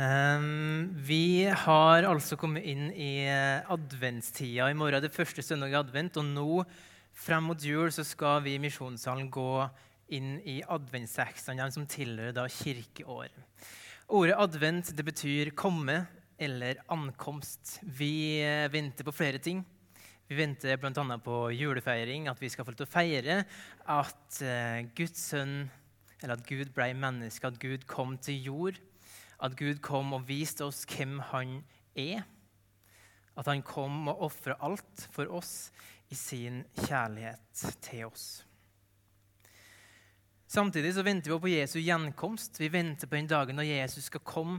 Um, vi har altså kommet inn i eh, adventstida. I morgen er det første søndag i advent. Og nå frem mot jul så skal vi i Misjonssalen gå inn i adventstekstene som tilhører da kirkeår. Ordet advent det betyr komme eller ankomst. Vi eh, venter på flere ting. Vi venter bl.a. på julefeiring, at vi skal få lov til å feire at uh, Guds sønn, eller at Gud ble menneske, at Gud kom til jord at Gud kom og viste oss hvem han er. At han kom og ofra alt for oss i sin kjærlighet til oss. Samtidig så venter vi på Jesu gjenkomst. Vi venter på den dagen når Jesus skal komme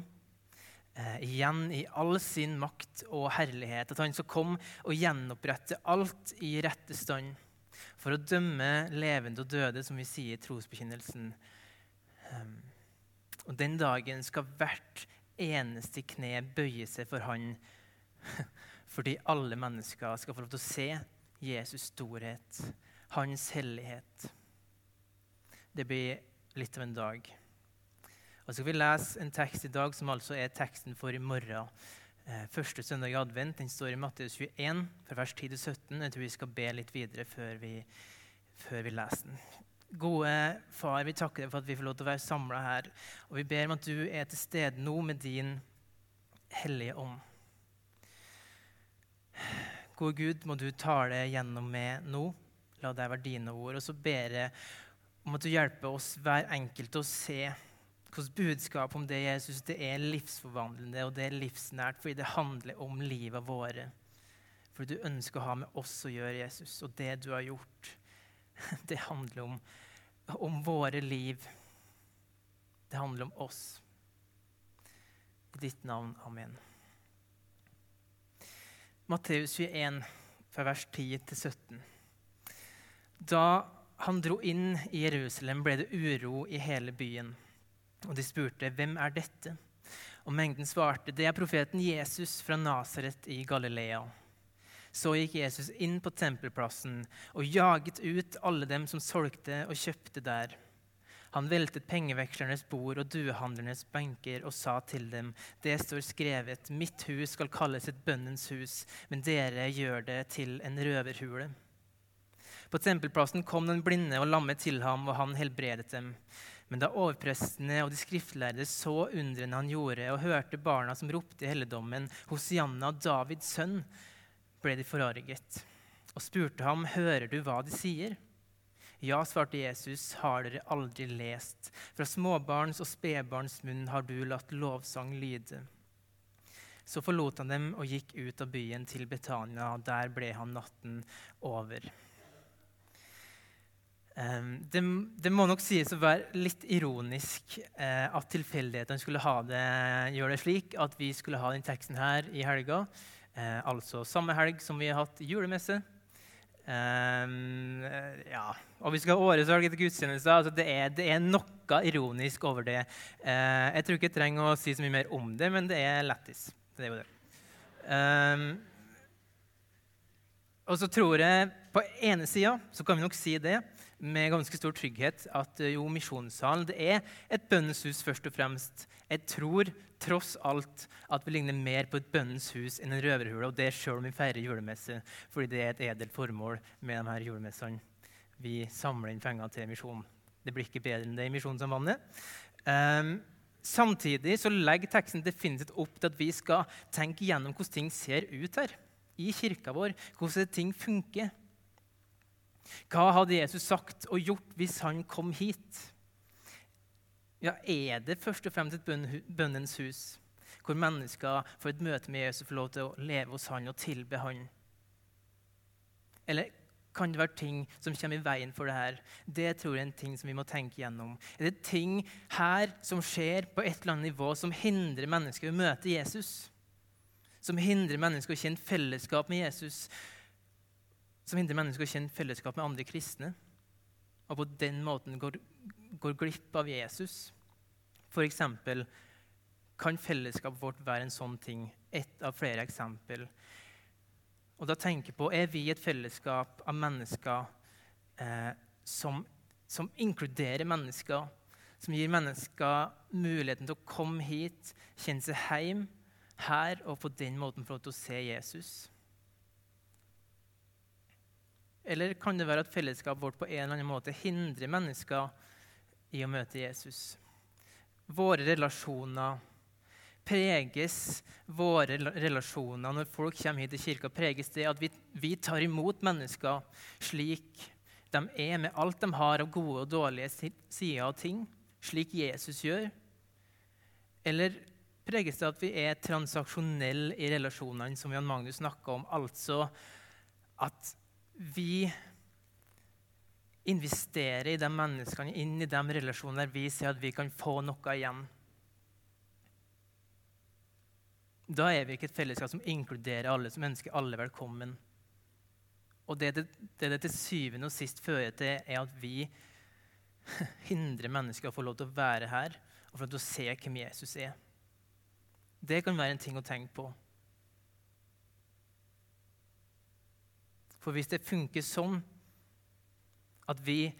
eh, igjen i all sin makt og herlighet. At han skal komme og gjenopprette alt i rette stand for å dømme levende og døde, som vi sier i trosbekjennelsen. Um, og den dagen skal hvert eneste kne bøye seg for Han, fordi alle mennesker skal få lov til å se Jesus' storhet, hans hellighet. Det blir litt av en dag. Og så skal vi lese en tekst i dag som altså er teksten for i morgen. Eh, første søndag i advent. Den står i Matteus 21, fra vers 10 til 17. Jeg tror vi skal be litt videre før vi, før vi leser den. Gode far, vi takker deg for at vi får lov til å være samla her. Og vi ber om at du er til stede nå med din hellige ånd. Gode Gud, må du tale gjennom meg nå. La det være dine ord. Og så ber jeg om at du hjelper oss hver enkelt å se hvordan budskapet om det Jesus det er livsforvandlende og det er livsnært, fordi det handler om livet våre. Fordi du ønsker å ha med oss å gjøre, Jesus, og det du har gjort. Det handler om, om våre liv. Det handler om oss. I ditt navn. Amen. Matteus 21, fra vers 10 til 17. Da han dro inn i Jerusalem, ble det uro i hele byen. Og de spurte, 'Hvem er dette?' Og mengden svarte, 'Det er profeten Jesus fra Nasaret i Galilea.' Så gikk Jesus inn på tempelplassen og jaget ut alle dem som solgte og kjøpte der. Han veltet pengevekslernes bord og duehandlernes benker og sa til dem, det står skrevet, mitt hus skal kalles et bønnens hus, men dere gjør det til en røverhule. På tempelplassen kom den blinde og lamme til ham, og han helbredet dem. Men da overprestene og de skriftlærde så undrene han gjorde, og hørte barna som ropte i helligdommen, Hosianna, Davids sønn, ble de forarget og spurte ham, 'Hører du hva de sier?' Ja, svarte Jesus, har dere aldri lest? Fra småbarns og spedbarns munn har du latt lovsang lyde. Så forlot han dem og gikk ut av byen til Betania. Der ble han natten over. Det, det, må nok sies å være litt ironisk eh, at tilfeldighetene skulle ha det, gjøre det slik at vi skulle ha den teksten her i helga. Eh, altså samme helg som vi har hatt julemesse. Eh, ja. Og vi skal ha åresalg etter gudstjenester. Altså det, er, det, er, noe ironisk over det. Eh, jeg tror ikke jeg trenger å si så mye mer om det, men det er lættis. Det er jo det. Um, og så tror jeg på ene sida så kan vi nok si det med ganske stor trygghet at eh, jo, misjonssalen det er et bønnens først og fremst. Jeg tror tross alt at vi ligner mer på et bønnens hus enn en røverhule. Og det sjøl om vi feirer julemesse, fordi det er et edelt formål med de her julemessene. Vi samler inn penger til misjon. Det blir ikke bedre enn det i Misjonssambandet. Um, samtidig så legger teksten definitivt opp til at vi skal tenke gjennom hvordan ting ser ut her i kirka vår. Hvordan ting funker. Hva hadde Jesus sagt og gjort hvis han kom hit? Ja, Er det først og fremst et bønnens hus, hvor mennesker får et møte med Jesus og får lov til å leve hos han og tilbe han? Eller kan det være ting som kommer i veien for det her? Det tror jeg er en ting som vi må tenke gjennom. Er det ting her som skjer på et eller annet nivå som hindrer mennesker å møte Jesus? Som hindrer mennesker å kjenne fellesskap med Jesus? Som hindrer mennesker å kjenne fellesskap med andre kristne, og på den måten går, går glipp av Jesus. F.eks. kan fellesskapet vårt være en sånn ting. Ett av flere eksempel. Og da tenker jeg på, Er vi et fellesskap av mennesker eh, som, som, inkluderer mennesker som gir mennesker muligheten til å komme hit, kjenne seg hjem her og på den måten få lov til å se Jesus? Eller kan det være at fellesskapet vårt på en eller annen måte hindrer mennesker i å møte Jesus? Våre relasjoner preges våre relasjoner når folk kommer hit til kirka, preges det at vi, vi tar imot mennesker slik de er, med alt de har av gode og dårlige sider av ting, slik Jesus gjør? Eller preges det at vi er transaksjonelle i relasjonene, som Jan Magnus snakka om? Altså at vi investerer i de menneskene, inn i de relasjonene der vi ser at vi kan få noe igjen. Da er vi ikke et fellesskap som inkluderer alle, som ønsker alle velkommen. Og det det, det det, til syvende og sist fører til, er at vi hindrer mennesker å få lov til å være her og få lov til å se hvem Jesus er. Det kan være en ting å tenke på. For hvis det funker sånn at vi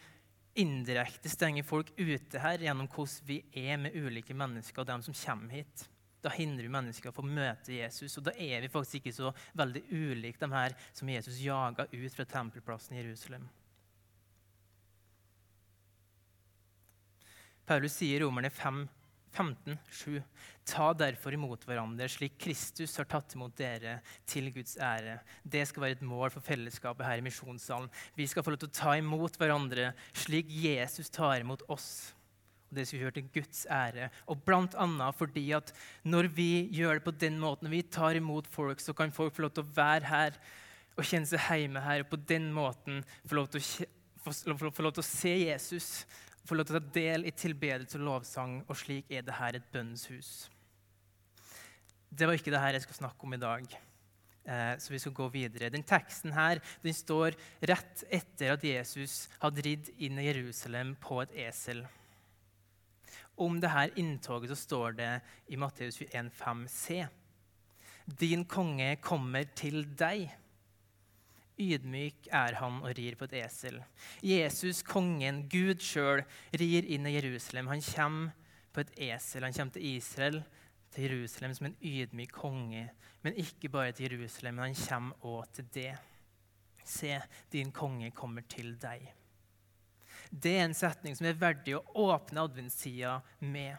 indirekte stenger folk ute her gjennom hvordan vi er med ulike mennesker og dem som kommer hit, da hindrer vi mennesker å få møte Jesus. Og da er vi faktisk ikke så veldig ulike de her som Jesus jaga ut fra tempelplassen i Jerusalem. Paulus sier i Romerne 5, 15, 7, Ta derfor imot hverandre slik Kristus har tatt imot dere, til Guds ære. Det skal være et mål for fellesskapet her i misjonssalen. Vi skal få lov til å ta imot hverandre slik Jesus tar imot oss og det skal vi gjøre til Guds ære. Og blant annet fordi at når vi gjør det på den måten, når vi tar imot folk, så kan folk få lov til å være her og kjenne seg hjemme her, og på den måten få lov til å, få, lov til å se Jesus, få lov til å ta del i tilbedelse og lovsang, og slik er det her et bønnens hus. Det var ikke det her jeg skal snakke om i dag. Eh, så vi skal gå videre. Den teksten her den står rett etter at Jesus hadde ridd inn i Jerusalem på et esel om dette inntoget så står det i Matteus 21, 5 c. Din konge kommer til deg. Ydmyk er han og rir på et esel. Jesus, kongen, Gud sjøl, rir inn i Jerusalem. Han kommer på et esel. Han kommer til Israel, til Jerusalem, som en ydmyk konge. Men ikke bare til Jerusalem, men han kommer òg til det. Se, din konge kommer til deg. Det er en setning som er verdig å åpne adventstida med.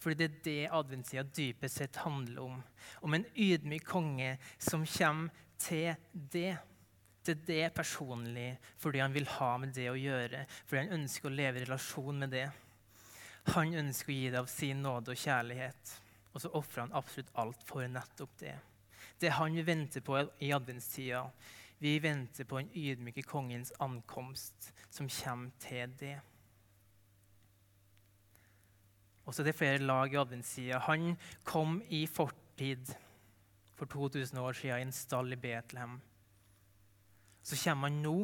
Fordi det er det adventstida dypest sett handler om. Om en ydmyk konge som kommer til det. Til det personlig, fordi han vil ha med det å gjøre. Fordi han ønsker å leve i relasjon med det. Han ønsker å gi det av sin nåde og kjærlighet. Og så ofrer han absolutt alt for nettopp det. Det er han vi venter på i adventstida, vi venter på den ydmyke kongens ankomst, som kommer til det. Og så er det flere lag i adventstida. Han kom i fortid for 2000 år siden i en stall i Betlehem. Så kommer han nå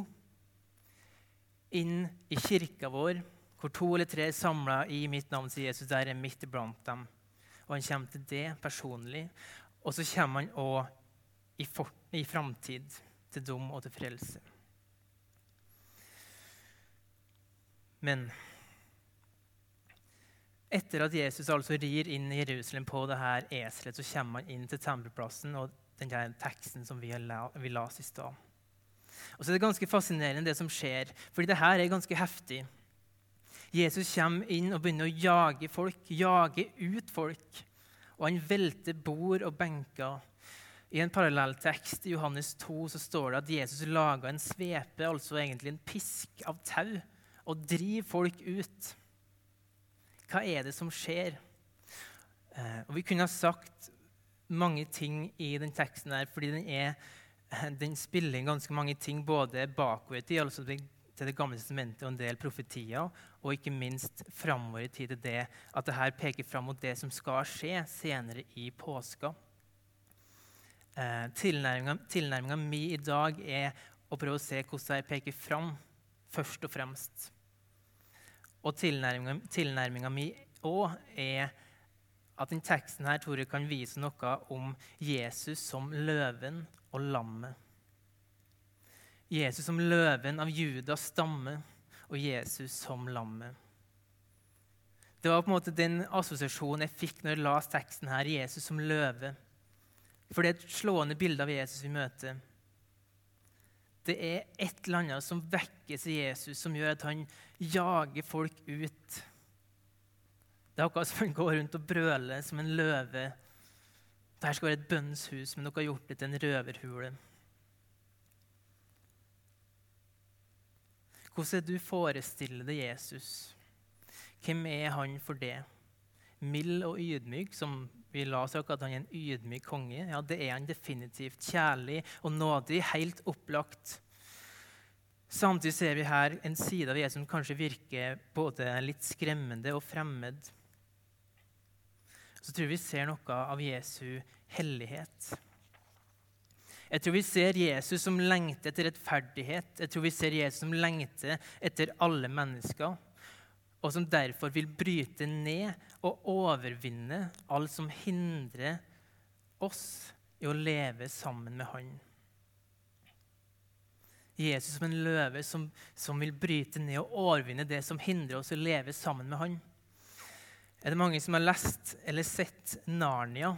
inn i kirka vår, hvor to eller tre er samla i mitt navn, sier Jesus. Der er midt iblant dem. Og han kommer til det personlig. Og så kommer han òg i, i framtid til dom og til frelse. Men etter at Jesus altså rir inn i Jerusalem på det her eselet, så kommer han inn til tempelplassen og den der teksten som vi, vi las i stad. Og så er det ganske fascinerende, det som skjer, fordi det her er ganske heftig. Jesus kommer inn og begynner å jage folk, jage ut folk. Og han velter bord og benker. I en parallelltekst i Johannes 2 så står det at Jesus laga en svepe, altså egentlig en pisk av tau, og driver folk ut. Hva er det som skjer? Eh, og Vi kunne ha sagt mange ting i den teksten, her, fordi den, er, den spiller inn ganske mange ting både bakover i tid, altså til Det gamle testamentet og en del profetier, og ikke minst framover i tid til det at dette peker fram mot det som skal skje senere i påska. Eh, Tilnærminga mi i dag er å prøve å se hvordan jeg peker fram, først og fremst. Og tilnærminga mi òg er at den teksten her tror jeg kan vise noe om Jesus som løven og lammet. Jesus som løven av Judas stamme og Jesus som lammet. Det var på en måte den assosiasjonen jeg fikk når jeg las teksten her, Jesus som løve. For det er et slående bilde av Jesus vi møter. Det er et eller annet som vekkes i Jesus, som gjør at han jager folk ut. Det er akkurat som han går rundt og brøler som en løve. Dette skal være et bønnshus, men dere har gjort det til en røverhule. Hvordan er du forestiller deg Jesus? Hvem er han for det? Mild og ydmyk, som vi la oss at han er en ydmyk konge. Ja, det er han definitivt. Kjærlig og nådig, helt opplagt. Samtidig ser vi her en side av Jesus som kanskje virker både litt skremmende og fremmed. Så tror jeg vi ser noe av Jesu hellighet. Jeg tror vi ser Jesus som lengter etter rettferdighet. Jeg tror vi ser Jesus som lengter etter alle mennesker, og som derfor vil bryte ned og overvinne alt som hindrer oss i å leve sammen med Han. Jesus som en løve som, som vil bryte ned og overvinne det som hindrer oss i å leve sammen med Han. Er det mange som har lest eller sett Narnia?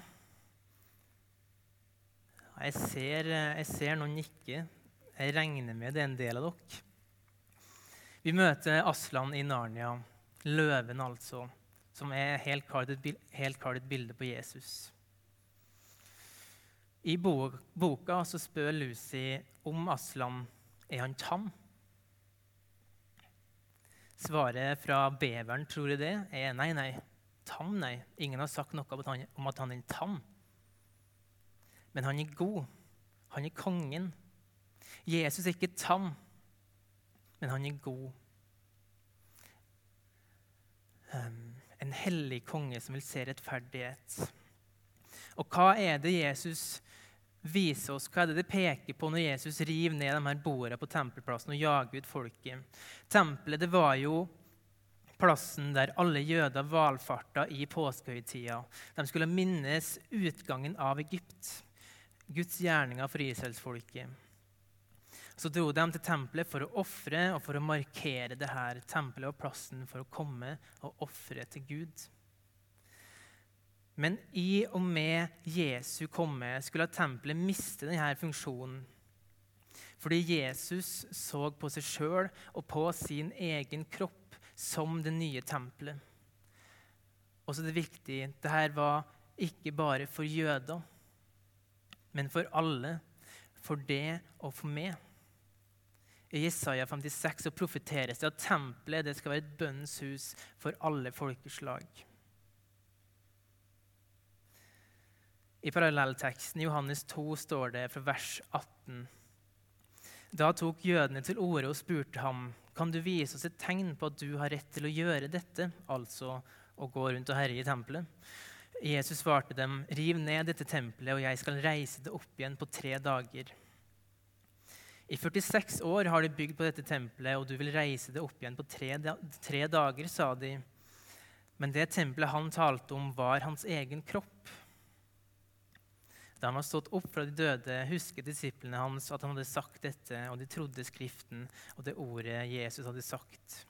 Jeg ser, jeg ser noen nikke. Jeg regner med det er en del av dere. Vi møter Aslan i Narnia, løven altså, som er helt klart et bilde på Jesus. I boka så spør Lucy om Aslan er han tam. Svaret fra beveren, tror jeg det, er nei, nei. Tam, nei. Ingen har sagt noe om at han er tam. Men han er god. Han er kongen. Jesus er ikke tam, men han er god. En hellig konge som vil se rettferdighet. Og hva er det Jesus viser oss? Hva er det det peker på når Jesus river ned de her bordene på tempelplassen og jager ut folket? Tempelet det var jo plassen der alle jøder valfarta i påskehøytida. De skulle minnes utgangen av Egypt. Guds gjerninger for israelsfolket. Så dro de til tempelet for å ofre og for å markere det her. Tempelet og plassen for å komme og ofre til Gud. Men i og med Jesu komme skulle tempelet miste denne funksjonen. Fordi Jesus så på seg sjøl og på sin egen kropp som det nye tempelet. Og så er det viktig dette var ikke bare for jøder men for alle, for det og for meg. I Jesaja 56 så profeteres det at tempelet det skal være et bønnens hus for alle folkeslag. I parallellteksten i Johannes 2 står det fra vers 18. Da tok jødene til orde og spurte ham, kan du vise oss et tegn på at du har rett til å gjøre dette, altså å gå rundt og herje i tempelet? Jesus svarte dem, 'Riv ned dette tempelet, og jeg skal reise det opp igjen på tre dager.' I 46 år har de bygd på dette tempelet, og du vil reise det opp igjen på tre, tre dager, sa de. Men det tempelet han talte om, var hans egen kropp. Da han var stått opp fra de døde, husket disiplene hans at han hadde sagt dette, og de trodde Skriften og det ordet Jesus hadde sagt.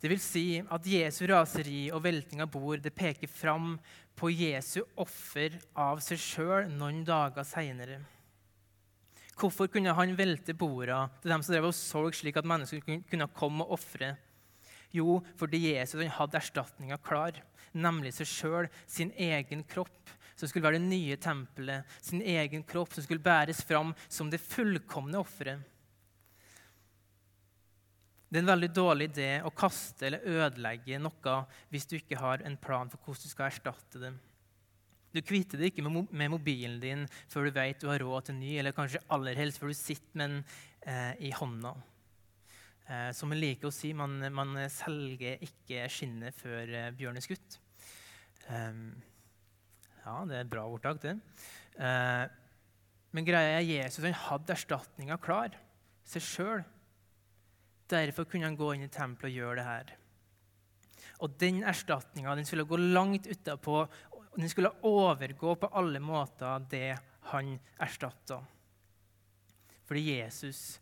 Det vil si at Jesu raseri og velting av bord det peker fram på Jesu offer av seg sjøl noen dager seinere. Hvorfor kunne han velte borda til dem som drev og solgte slik at mennesker kunne komme og ofre? Jo, fordi Jesus hadde erstatninga klar, nemlig seg sjøl, sin egen kropp, som skulle være det nye tempelet, sin egen kropp som skulle bæres fram som det fullkomne offeret. Det er en veldig dårlig idé å kaste eller ødelegge noe hvis du ikke har en plan for hvordan du skal erstatte det. Du kvitter deg ikke med mobilen din før du vet du har råd til ny, eller kanskje aller helst før du sitter med den eh, i hånda. Eh, som man liker å si, man, man selger ikke skinnet før eh, bjørnen er skutt. Um, ja, det er et bra ordtak, det. Eh, men greia er Jesus han hadde erstatninga klar. Seg sjøl. Derfor kunne han gå inn i tempelet og gjøre det her. Og den erstatninga skulle gå langt utapå. Den skulle overgå på alle måter det han erstatta. Fordi Jesus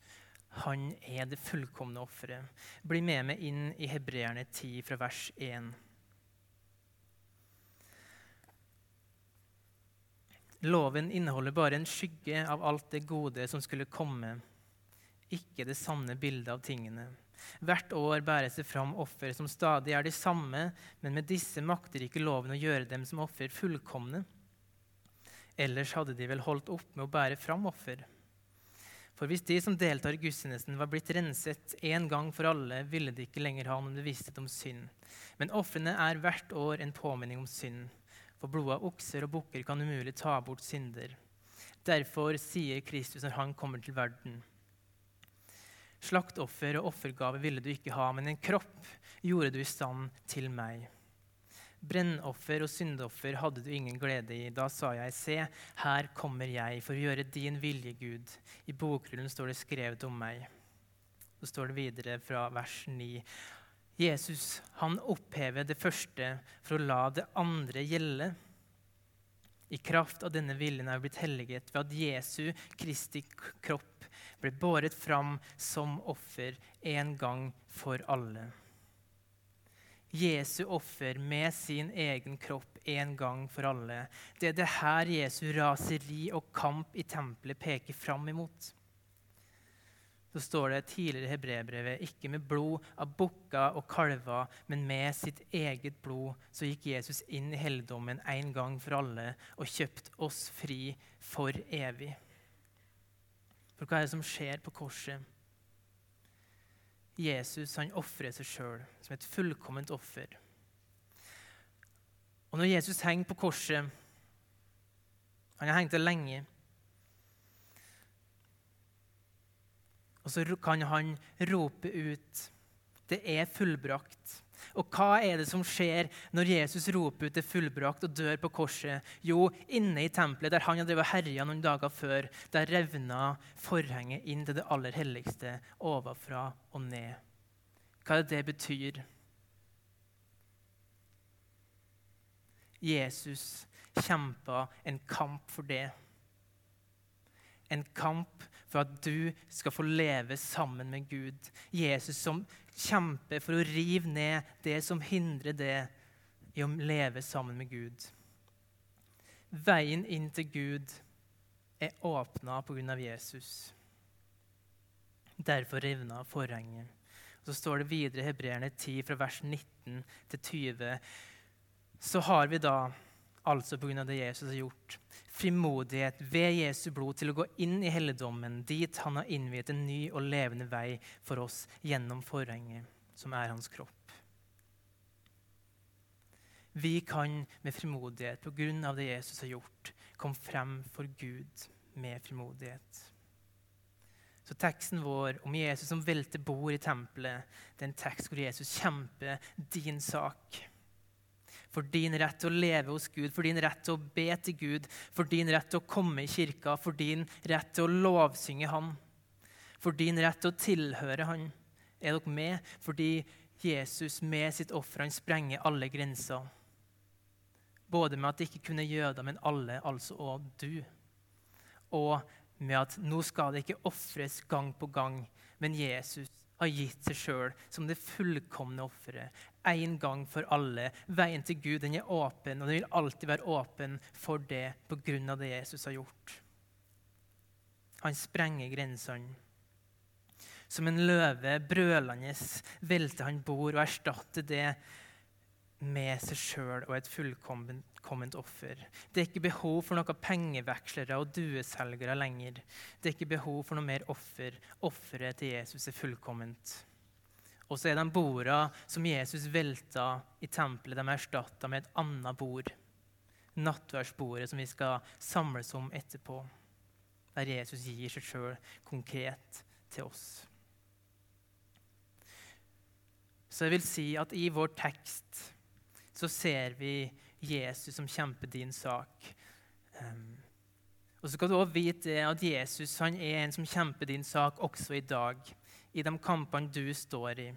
Han er det fullkomne offeret. Bli med meg inn i Hebreerne 10 fra vers 1. Loven inneholder bare en skygge av alt det gode som skulle komme, ikke det sanne bildet av tingene. Hvert år bæres det fram offer som stadig er de samme, men med disse makter ikke loven å gjøre dem som offer fullkomne. Ellers hadde de vel holdt opp med å bære fram offer. For hvis de som deltar i gudstjenesten, var blitt renset én gang for alle, ville de ikke lenger ha noen bevissthet om synd. Men ofrene er hvert år en påminning om synd. For blodet av okser og bukker kan umulig ta bort synder. Derfor sier Kristus når han kommer til verden. Slaktoffer og offergave ville du ikke ha, men en kropp gjorde du i stand til meg. Brennoffer og syndoffer hadde du ingen glede i. Da sa jeg, se, her kommer jeg for å gjøre din vilje, Gud. I bokrullen står det skrevet om meg. Så står det videre fra vers 9. Jesus han opphever det første for å la det andre gjelde. I kraft av denne viljen er vi blitt helliget ved at Jesu Kristi kropp ble båret fram som offer en gang for alle. Jesu offer med sin egen kropp en gang for alle. Det er det her Jesu raseri og kamp i tempelet peker fram imot. Så står det tidligere i hebreerbrevet ikke med blod av bukker og kalver, men med sitt eget blod så gikk Jesus inn i helligdommen en gang for alle og kjøpte oss fri for evig. For hva er det som skjer på korset? Jesus han ofrer seg sjøl som et fullkomment offer. Og når Jesus henger på korset Han har hengt der lenge. Og så kan han rope ut Det er fullbrakt. Og hva er det som skjer når Jesus roper ut det fullbrakt og dør på korset? Jo, inne i tempelet der han hadde herja noen dager før, der revna forhenget inn til det aller helligste ovenfra og ned. Hva er det det betyr? Jesus kjempa en kamp for det. En kamp for at du skal få leve sammen med Gud. Jesus som kjemper for å rive ned det som hindrer det i å leve sammen med Gud. Veien inn til Gud er åpna pga. Jesus. Derfor revna forhenget. Så står det videre i Hebreerne 10, fra vers 19 til 20. Så har vi da, altså pga. det Jesus har gjort, frimodighet ved Jesu blod til å gå inn i helligdommen, dit han har innviet en ny og levende vei for oss gjennom forhenget, som er hans kropp. Vi kan med frimodighet, på grunn av det Jesus har gjort, komme frem for Gud med frimodighet. Så teksten vår om Jesus som velter bord i tempelet, det er en tekst hvor Jesus kjemper din sak for din rett til å leve hos Gud, for din rett til å be til Gud, for din rett til å komme i kirka, for din rett til å lovsynge Han, for din rett til å tilhøre Han. Er dere med? Fordi Jesus med sitt offer han sprenger alle grenser. Både med at det ikke kunne jøder, men alle, altså òg du. Og med at nå skal det ikke ofres gang på gang, men Jesus har gitt seg sjøl som det fullkomne offeret. En gang for alle. Veien til Gud den er åpen, og den vil alltid være åpen for det pga. det Jesus har gjort. Han sprenger grensene. Som en løve brølende velter han bord og erstatter det med seg sjøl og et fullkomment offer. Det er ikke behov for noen pengevekslere og dueselgere lenger. Det er ikke behov for noe mer offer. Offeret til Jesus er fullkomment. Og så er de borda som Jesus velta i tempelet, de er erstatta med et annet bord. Nattverdsbordet som vi skal samles om etterpå. Der Jesus gir seg sjøl konkret til oss. Så jeg vil si at i vår tekst så ser vi Jesus som kjemper din sak. Og så skal du også vite at Jesus han er en som kjemper din sak også i dag. I de kampene du står i.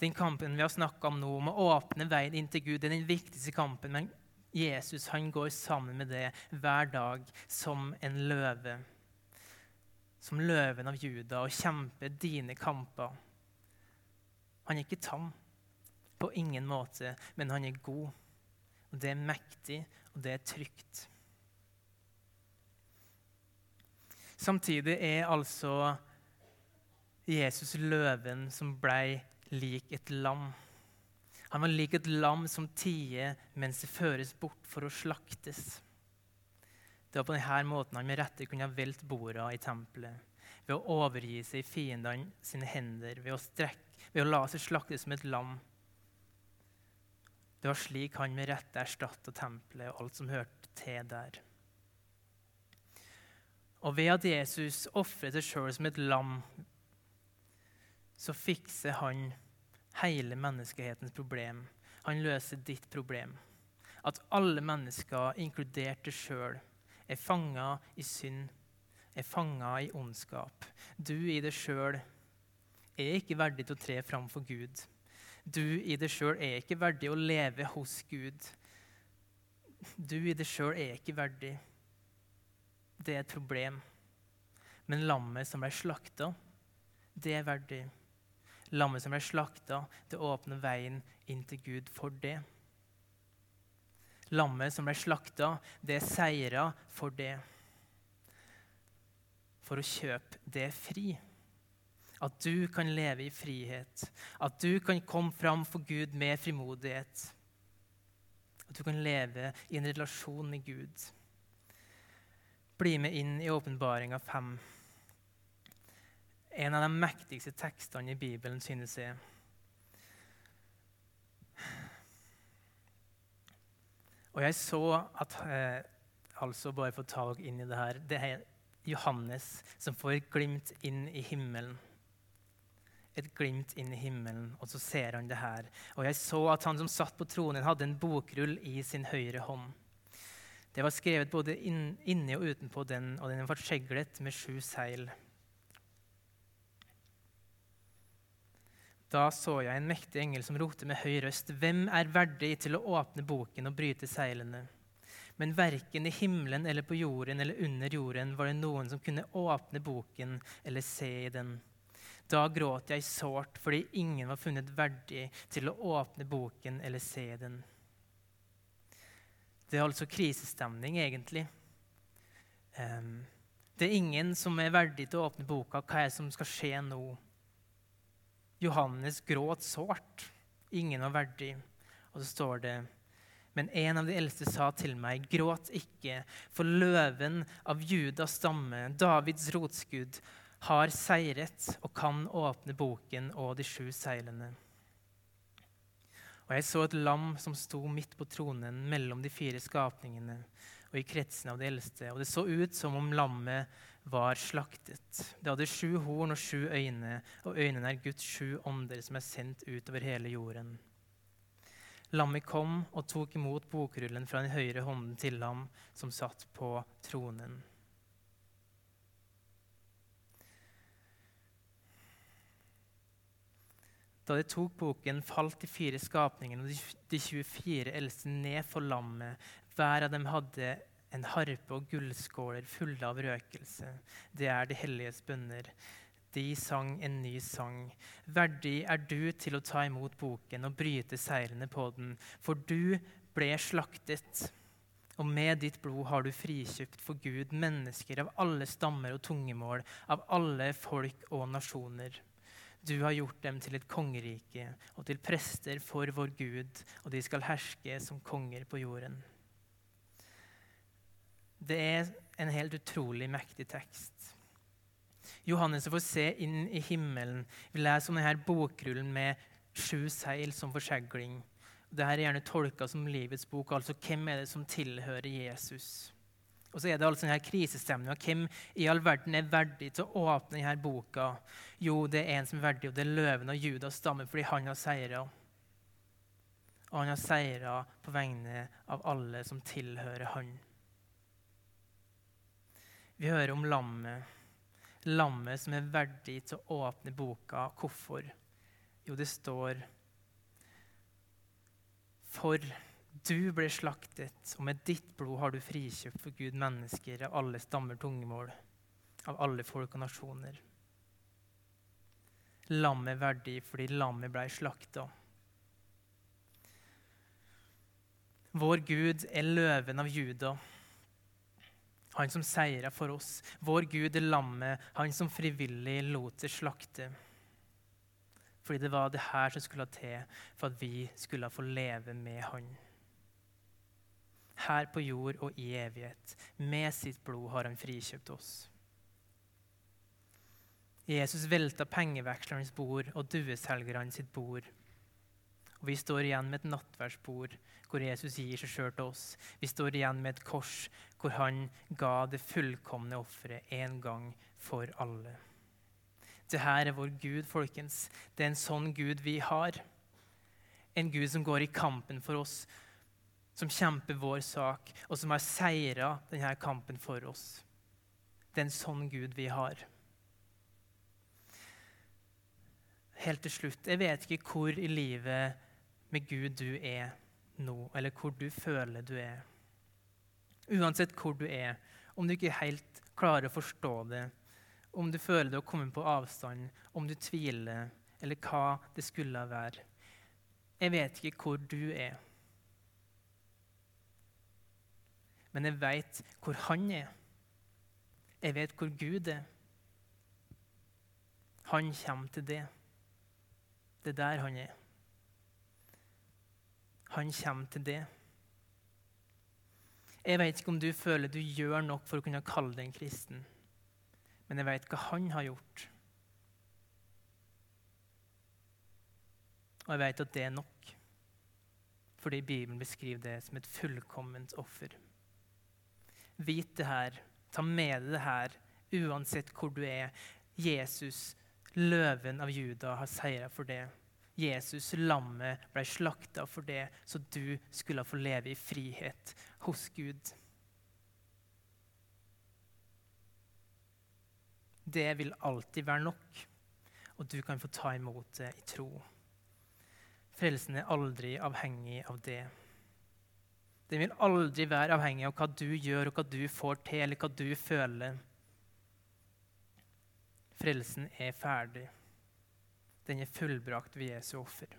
Den kampen vi har snakka om nå, om å åpne veien inn til Gud, det er den viktigste kampen. Men Jesus han går sammen med det hver dag som en løve. som løven av Juda og kjemper dine kamper. Han er ikke tam, på ingen måte, men han er god. Og det er mektig, og det er trygt. Samtidig er altså Jesus løven som blei lik et lam. Han var lik et lam som tier mens det føres bort for å slaktes. Det var på denne måten han med rette kunne ha velt borda i tempelet. Ved å overgi seg i fiendene sine hender, ved å, strekke, ved å la seg slakte som et lam. Det var slik han med rette erstatta tempelet og alt som hørte til der. Og ved at Jesus ofret seg sjøl som et lam, så fikser han hele menneskehetens problem. Han løser ditt problem. At alle mennesker, inkludert deg sjøl, er fanga i synd, er fanga i ondskap. Du i deg sjøl er ikke verdig til å tre fram for Gud. Du i deg sjøl er ikke verdig å leve hos Gud. Du i deg sjøl er ikke verdig. Det er et problem. Men lammet som ble slakta, det er verdig. Lammet som ble slakta, det åpner veien inn til Gud for det. Lammet som ble slakta, det seira for det. For å kjøpe det fri. At du kan leve i frihet. At du kan komme fram for Gud med frimodighet. At du kan leve i en relasjon med Gud. Bli med inn i åpenbaringa 5. En av de mektigste tekstene i Bibelen, synes jeg. Og jeg så at eh, altså Bare for å ta dere inn i det her Det er Johannes som får glimt inn i himmelen. Et glimt inn i himmelen, og så ser han det her. Og jeg så at han som satt på tronen, hadde en bokrull i sin høyre hånd. Det var skrevet både inn, inni og utenpå den, og den var skjeglet med sju seil. Da så jeg en mektig engel som ropte med høy røst.: Hvem er verdig til å åpne boken og bryte seilene? Men verken i himmelen eller på jorden eller under jorden var det noen som kunne åpne boken eller se i den. Da gråt jeg sårt fordi ingen var funnet verdig til å åpne boken eller se den. Det er altså krisestemning, egentlig. Um, det er ingen som er verdig til å åpne boka. Hva er det som skal skje nå? Johannes gråt sårt. Ingen var verdig. Og så står det men en av de eldste sa til meg, gråt ikke, for løven av Judas stamme, Davids rotskudd, har seiret og kan åpne boken og de sju seilene. Og jeg så et lam som sto midt på tronen mellom de fire skapningene og i kretsen av de eldste, og det så ut som om lammet var slaktet. Det hadde sju horn og sju øyne, og øynene er Guds sju ånder som er sendt utover hele jorden. Lammet kom og tok imot bokrullen fra den høyre hånden til ham som satt på tronen. Da de tok boken, falt de fire skapningene og de 24 eldste ned for lammet. Hver av dem hadde en harpe og gullskåler fulle av røkelse. Det er de helliges bønner. De sang en ny sang. Verdig er du til å ta imot boken og bryte seilene på den, for du ble slaktet. Og med ditt blod har du frikjøpt for Gud mennesker av alle stammer og tungemål, av alle folk og nasjoner. Du har gjort dem til et kongerike og til prester for vår Gud, og de skal herske som konger på jorden. Det er en helt utrolig mektig tekst. Johannes får se inn i himmelen. Vi leser om denne bokrullen med sju seil som forsegling. Dette er gjerne tolka som livets bok, altså hvem er det som tilhører Jesus? Og så er det altså denne krisestemninga. Hvem i all verden er verdig til å åpne denne boka? Jo, det er en som er verdig, og det er løven av Judas stamme, fordi han har seira. Og han har seira på vegne av alle som tilhører han. Vi hører om lammet. Lammet som er verdig til å åpne boka. Hvorfor? Jo, det står For du ble slaktet, og med ditt blod har du frikjøpt for Gud mennesker av alle stammer tungemål. av alle folk og nasjoner. Lammet verdig fordi lammet blei slakta. Vår Gud er løven av Juda, han som seira for oss. Vår Gud er lammet, han som frivillig lot seg slakte. Fordi det var det her som skulle til for at vi skulle få leve med han. Her på jord og i evighet. Med sitt blod har han frikjøpt oss. Jesus velta pengevekslernes bord og dueselgerne sitt bord. Og Vi står igjen med et nattverdsbord hvor Jesus gir seg sjøl til oss. Vi står igjen med et kors hvor han ga det fullkomne offeret en gang for alle. Det her er vår Gud, folkens. Det er en sånn Gud vi har. En Gud som går i kampen for oss, som kjemper vår sak, og som har seira denne kampen for oss. Det er en sånn Gud vi har. Helt til slutt, jeg vet ikke hvor i livet med Gud du er nå, eller hvor du føler du er. Uansett hvor du er, om du ikke helt klarer å forstå det, om du føler det å komme på avstand, om du tviler, eller hva det skulle være. Jeg vet ikke hvor du er. Men jeg vet hvor han er. Jeg vet hvor Gud er. Han kommer til det. Det er der han er. Han kommer til det. Jeg vet ikke om du føler du gjør nok for å kunne kalle deg en kristen, men jeg vet hva han har gjort. Og jeg vet at det er nok, fordi Bibelen beskriver det som et fullkomment offer. Vit det her, ta med deg det her, uansett hvor du er. Jesus, løven av Juda, har seira for det. Jesus, lammet, ble slakta for det, så du skulle få leve i frihet hos Gud. Det vil alltid være nok, og du kan få ta imot det i tro. Frelsen er aldri avhengig av det. Den vil aldri være avhengig av hva du gjør, og hva du får til, eller hva du føler. Frelsen er ferdig. Den er fullbrakt ved Jesu offer.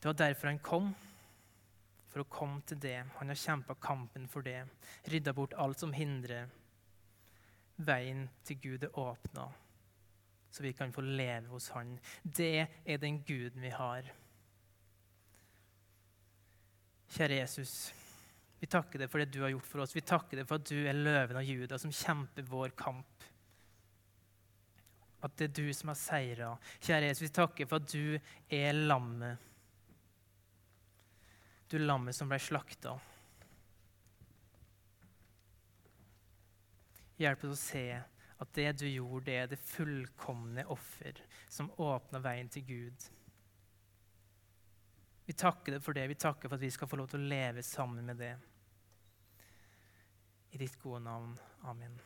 Det var derfor han kom, for å komme til det. Han har kjempa kampen for det, rydda bort alt som hindrer. Veien til Gud er åpna, så vi kan få leve hos Han. Det er den Guden vi har. Kjære Jesus, vi takker deg for det du har gjort for oss. Vi takker deg for at du er løven av Juda som kjemper vår kamp at det er du som har seira. Kjære Jesus, vi takker for at du er lammet. Du lammet som ble slakta. Hjelp oss å se at det du gjorde, det er det fullkomne offer som åpna veien til Gud. Vi takker deg for det. Vi takker for at vi skal få lov til å leve sammen med det. I ditt gode navn. Amen.